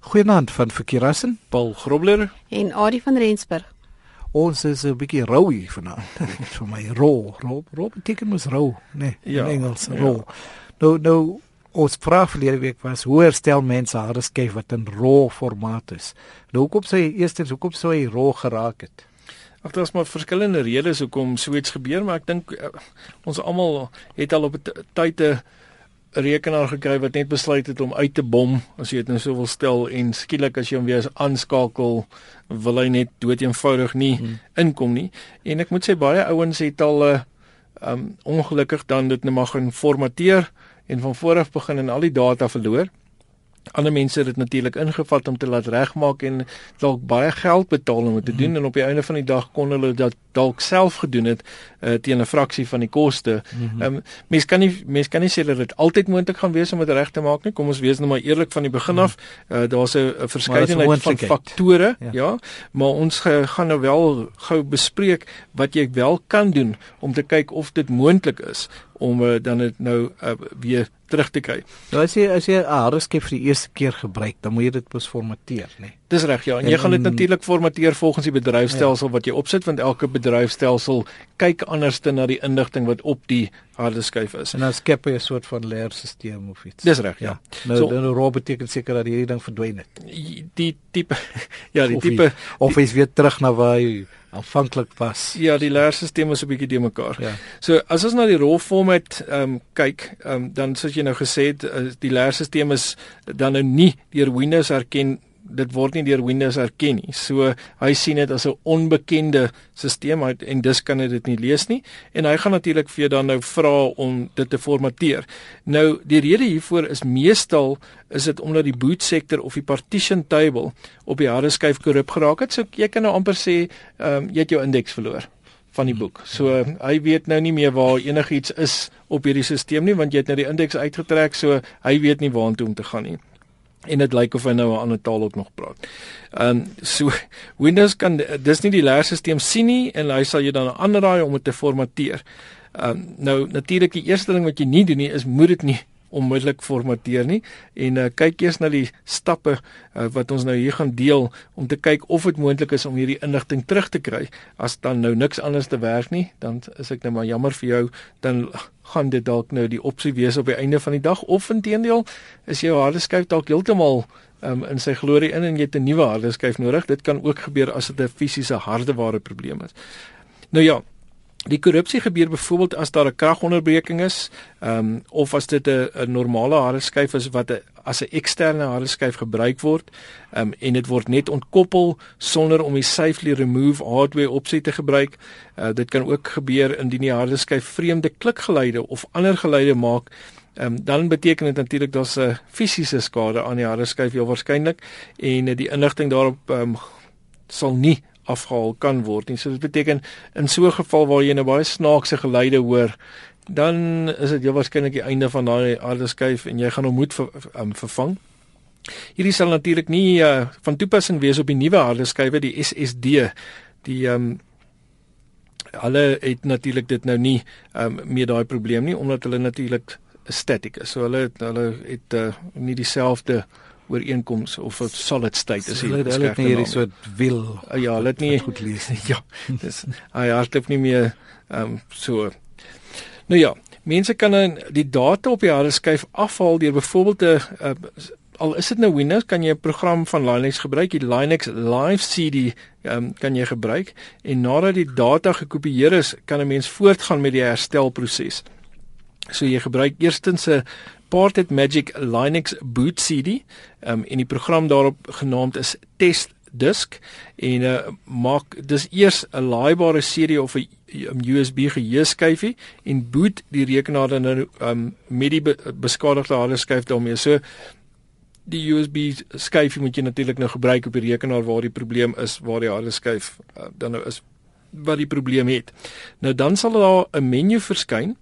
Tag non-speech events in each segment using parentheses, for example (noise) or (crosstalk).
Goeienaand van Verkeerassen, Paul Grobler en Adie van Rensburg. Ons is 'n bietjie rou hier vanaand. (laughs) Vir my rou, rou, rou beteken mos rou, nee, Ja, in Engels ja. rou. Nou nou ons vraag verlede week was hoe herstel mense hare skyf wat in rou formaat is. Nou hoekom sê jy eerstens hoekom sou hy rou geraak het? Ag daar's maar verskillende redes hoekom so iets gebeur, maar ek dink uh, ons almal het al op tyd 'n rekenaar gekry wat net besluit het om uit te bom, as jy dit nou so wil stel en skielik as jy hom weer aanskakel, wil hy net dood eenvoudig nie hmm. inkom nie. En ek moet sê baie ouens het al 'n uh, um ongelukkig dan dit net maar gaan formateer en van voor af begin en al die data verloor. Ander mense het dit natuurlik ingevat om te laat regmaak en dalk baie geld betaal om dit te doen en op die einde van die dag kon hulle dit dalk self gedoen het uh, teen 'n fraksie van die koste. Ehm um, mense kan nie mense kan nie sê dat dit altyd moontlik gaan wees om dit reg te maak nie. Kom ons wees nou maar eerlik van die begin af. Uh, Daar's 'n verskeidenheid van faktore, Ja. ja. ja, maar ons ge, gaan nou wel gou bespreek wat jy wel kan doen om te kyk of dit moontlik is om uh, dan dit nou uh, weer terug te kry. Nou as jy as jy 'n hare skyf vir die eerste keer gebruik, dan moet jy dit mos formateer, nê? Nee. Dis reg ja, en En- jy gaan dit natuurlik formateer volgens die bedryfstelsel ja. wat jy opsit want elke bedryfstelsel kyk anderste na die inligting wat op die harde skyf is. En dan skep jy 'n soort van leerstelsel of iets. Dis reg ja. Nou So- dan rou beteken seker dat hierdie ding verdwyn het. Die tipe (laughs) ja, die of tipe hy, of hy's weer terug na waar hy aanvanklik was. ja, die leerstelsel is 'n bietjie de mekaar. Ja. So as ons na die raw format ehm um, kyk, ehm um, dan soos jy nou gesê het, uh, die leerstelsel is dan nou nie deur Windows erken dit word nie deur Windows erken nie. So hy sien dit as 'n onbekende stelsel en dus kan hy dit nie lees nie en hy gaan natuurlik vir jou dan nou vra om dit te formateer. Nou die rede hiervoor is meestal is dit omdat die boot sektor of die partition table op die harde skyf korrup geraak het. So jy kan nou amper sê ehm um, jy het jou indeks verloor van die boek. So uh, hy weet nou nie meer waar enigiets is op hierdie stelsel nie want jy het nou die indeks uitgetrek so hy weet nie waartoe om te gaan nie. En dit lyk of hy nou 'n ander taal ook nog praat. Ehm um, so Windows kan dis nie die leerstelsel sien nie en hy sal jou dan aanraai om dit te formateer. Ehm um, nou natuurlik die eerste ding wat jy nie doen nie is moet dit nie onmiddellik formateer nie en uh, kyk eers na die stappe uh, wat ons nou hier gaan deel om te kyk of dit moontlik is om hierdie inligting terug te kry. As dan nou niks anders te werk nie, dan is ek nou maar jammer vir jou, dan gaan dit dalk nou die opsie wees op die einde van die dag of intedeel is jou harde skyf dalk heeltemal um, in sy glorie in en jy het 'n nuwe harde skyf nodig. Dit kan ook gebeur as dit 'n fisiese hardeware probleem is. Nou ja, Die korrupsie gebeur byvoorbeeld as daar 'n kragonderbreking is, ehm um, of as dit 'n normale harde skyf is wat 'n as 'n eksterne harde skyf gebruik word, ehm um, en dit word net ontkoppel sonder om die safely remove hardware opsie te gebruik. Uh, dit kan ook gebeur indien die harde skyf vreemde klikgeluide of ander geluide maak. Um, dan beteken dit natuurlik daar's 'n fisiese skade aan die harde skyf heel waarskynlik en die inligting daarop um, sal nie afgehaal kan word nie. So dit beteken in so 'n geval waar jy nou baie snaakse geluide hoor, dan is dit heel waarskynlik die einde van daai harde skyf en jy gaan hom moet ver, um, vervang. Hierdie sal natuurlik nie uh, van toepassing wees op die nuwe harde skywe, die SSD. Die um, hulle het natuurlik dit nou nie um, meer daai probleem nie omdat hulle natuurlik static is. So hulle hulle het uh, nie dieselfde ooreenkoms of 'n solid state is Hulle hulle het nie hierdie soort wiel. Uh, ja, hulle het nie wat goed lees nie. (laughs) ja, dis hy hardloop nie meer ehm um, so. Nou ja, mense kan dan die data op die harde skyf afhaal deur byvoorbeeld 'n uh, al is dit nou Windows, kan jy 'n program van Linux gebruik, die Linux Live CD ehm um, kan jy gebruik en nadat die data gekopieer is, kan 'n mens voortgaan met die herstelproses. So jy gebruik eerstens 'n Parted Magic Linux boot CD um, en die program daarop genaamd is Test Disk en uh, maak dis eers 'n laaibare CD of 'n USB geheueskyfie en boot die rekenaar dan nou um, met die be beskadigde harde skyf daarmee. So die USB skyfie moet jy natuurlik nou gebruik op die rekenaar waar die probleem is, waar die harde skyf uh, dan nou is wat die probleem het. Nou dan sal daar 'n menu verskyn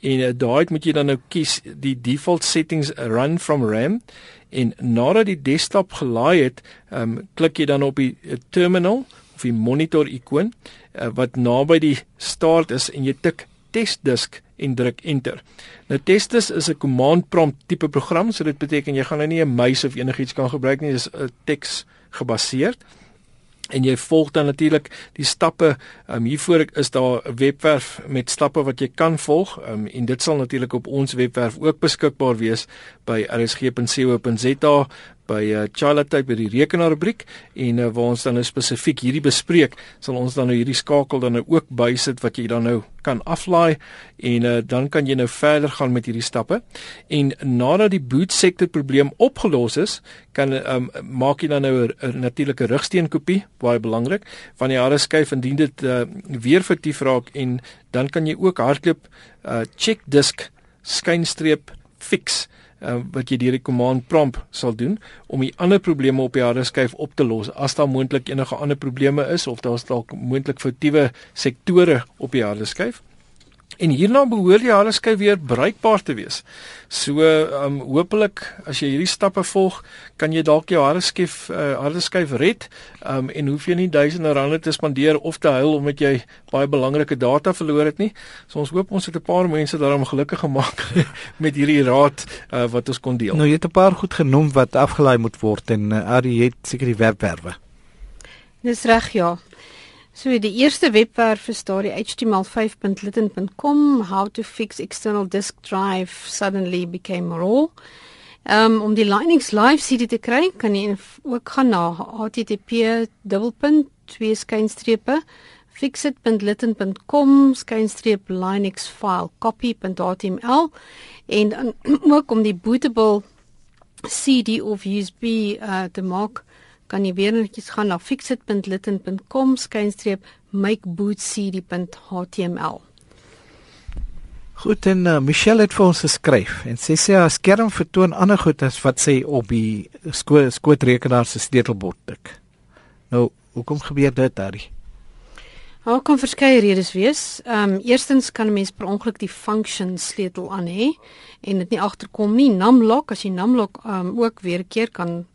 en uh, daai moet jy dan nou kies die default settings run from RAM en nadat die desktop gelaai het, um, klik jy dan op die uh, terminal of die monitor ikoon uh, wat naby die start is en jy tik test disk en druk enter. Nou Testis is 'n command prompt tipe program, so dit beteken jy gaan nou nie 'n muis of enigiets kan gebruik nie, dis 'n teks gebaseerd en jy volg dan natuurlik die stappe. Um, hiervoor is daar 'n webwerf met stappe wat jy kan volg um, en dit sal natuurlik op ons webwerf ook beskikbaar wees by rsg.co.za by uh, Charlotte by die rekenaarrubriek en uh, waar ons dan nou spesifiek hierdie bespreek, sal ons dan nou hierdie skakel dan nou ook bysit wat jy dan nou kan aflaai en uh, dan kan jy nou verder gaan met hierdie stappe. En nadat die boot sektor probleem opgelos is, kan um, maak jy dan nou 'n natuurlike rugsteenkopie, baie belangrik, van die harde skyf indien dit uh, weer vertief raak en dan kan jy ook hardloop uh, check disk skynstreep fix uh, wat jy deur die command prompt sal doen om die ander probleme op die harde skyf op te los as daar moontlik enige ander probleme is of daar's dalk moontlik foutiewe sektore op die harde skyf. En hierna behoort die harde skyf weer bruikbaar te wees. So um hopelik as jy hierdie stappe volg, kan jy dalk jou harde skyf uh, red. Um en hoef jy nie duisende rande te spandeer of te huil omdat jy baie belangrike data verloor het nie. So ons hoop ons het 'n paar mense daarom gelukkig gemaak (laughs) met hierdie raad uh, wat ons kon deel. Nou jy het 'n paar goed genoem wat afgelaai moet word en uh, Ari het seker die webwerwe. Dis reg ja. So die eerste webwerf is daar die html5.litten.com how to fix external disk drive suddenly became raw. Um, om die Linux live CD te kry, kan jy ook gaan na http://2skynstrepe fixit.litten.com skynstreep linux file copy.html en dan (clears throat) ook om die bootable CD of USB uh, te maak kan jy weer netjies gaan na fixit.litten.com skynstreep makebootcd.html. Goed en uh, Michelle het vir ons geskryf en sê sy haar skerm vertoon ander goed as wat sy op die sko skootrekenaar se sleutelbord tik. Nou, hoekom gebeur dit daardie? Daar kan verskeie redes wees. Ehm um, eerstens kan 'n mens per ongeluk die function sleutel aan hê en dit nie agterkom nie. Numlock as jy numlock ehm um, ook weer 'n keer kan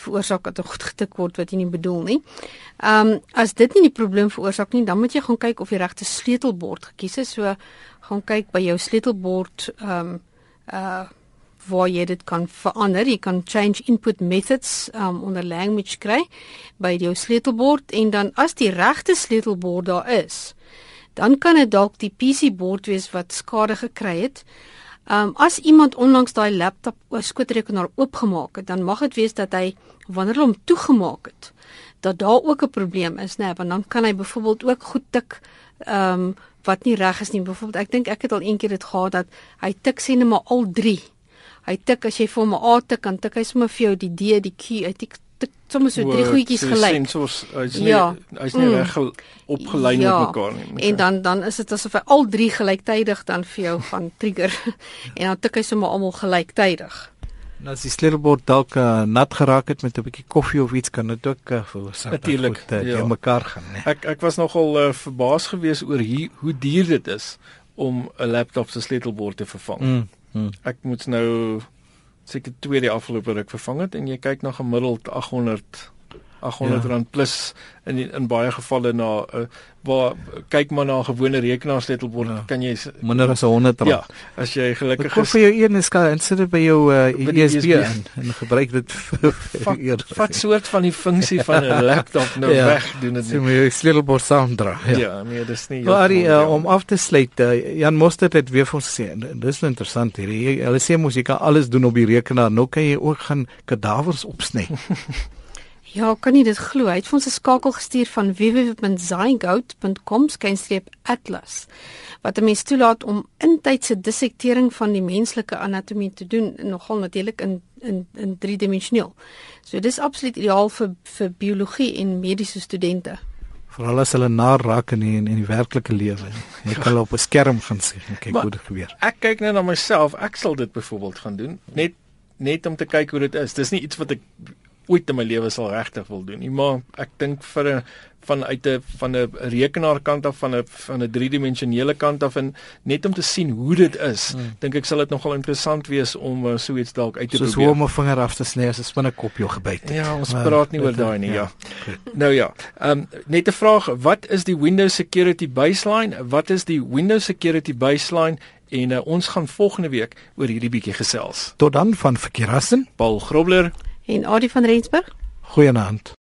veroorsaak dat 'n goed getik word wat jy nie bedoel nie. Ehm um, as dit nie die probleem veroorsaak nie, dan moet jy gaan kyk of die regte sleutelbord gekies is. So gaan kyk by jou sleutelbord ehm um, uh waar jy dit kan verander. Jy kan change input methods um, onder language kry by jou sleutelbord en dan as die regte sleutelbord daar is, dan kan dit dalk die PC bord wees wat skade gekry het. Um, as iemand onlangs daai laptop of skootrekenaar oopgemaak het, dan mag dit wees dat hy wanneer hom toegemaak het, dat daar ook 'n probleem is, né, nee, want dan kan hy byvoorbeeld ook goed tik um, wat nie reg is nie. Byvoorbeeld, ek dink ek het al eendag dit gehad dat hy tik sien net maar al 3. Hy tik as jy vir hom 'n A tik, dan tik hy sommer vir jou die D, die Q, hy tik sommer so drie goedjies gelyk. Sensors, hy's nie ja. hy's nie mm. reg opgelyn ja. met mekaar nie. En dan dan is dit asof hy al drie gelyktydig dan vir jou gaan (laughs) trigger en dan tik hy sommer almal gelyktydig. Nou as die sleutelbord dalk uh, nat geraak het met 'n bietjie koffie of iets kan dit ook uh, veroorsaak. Natuurlik, uh, ja. mekaar gaan, nee. Ek ek was nogal uh, verbaas geweest oor hier, hoe duur dit is om 'n laptop se sleutelbord te vervang. Mm, mm. Ek moet nou seker tweede afgelope ruk vervang het en jy kyk na gemiddeld 800 800 ja. rand plus in in baie gevalle na uh, waar kyk maar na 'n gewone rekenaarsleutelbord ja. kan jy minder as 100 rand. Ja, as jy gelukkig is. vir jou een skaal insit by jou uh, USB en, en gebruik dit vir (laughs) wat soort van die funksie van 'n laptop nou (laughs) ja. weg doen dit nie. So my sleutelbord sound dra. Ja, ja nee, dis nie. Maar die, uh, om af te sluit, uh, Jan Mostert het weer vir ons gesê, dis nou interessant hier. Hulle sê mos jy kan alles doen op die rekenaar. Nou kan jy ook gaan kadavers opsny. (laughs) Ja, kan jy dit glo? Hy het vir ons 'n skakel gestuur van www.zygoat.com/atlas wat 'n mens toelaat om intydse dissektering van die menslike anatomie te doen, nogal natuurlik in in in driedimensioneel. So dis absoluut ideaal vir vir biologie en mediese studente. Veral as hulle na raak in die, in die werklike lewe. Jy kan op 'n skerm gaan sien en kyk maar, hoe dit gebeur. Ek kyk net na myself. Ek sal dit byvoorbeeld gaan doen, net net om te kyk hoe dit is. Dis nie iets wat ek ooit in my lewe sal regtig wil doen nie, maar ek dink vir 'n vanuit 'n van 'n rekenaarkant af van 'n van 'n driedimensionele kant af en net om te sien hoe dit is, hmm. dink ek sal dit nogal interessant wees om uh, so iets dalk uit te Soos probeer. Soos om 'n vinger af te sny as 'n spinnekop jou gebyt het. Ja, ons maar, praat nie oor daai nie, ja. ja. Nou ja, ehm um, net 'n vraag, wat is die Windows Security Baseline? Wat is die Windows Security Baseline en uh, ons gaan volgende week oor hierdie bietjie gesels. Tot dan van Verkeerassen. Paul Grobler En Adie van Rensburg Goeienaand.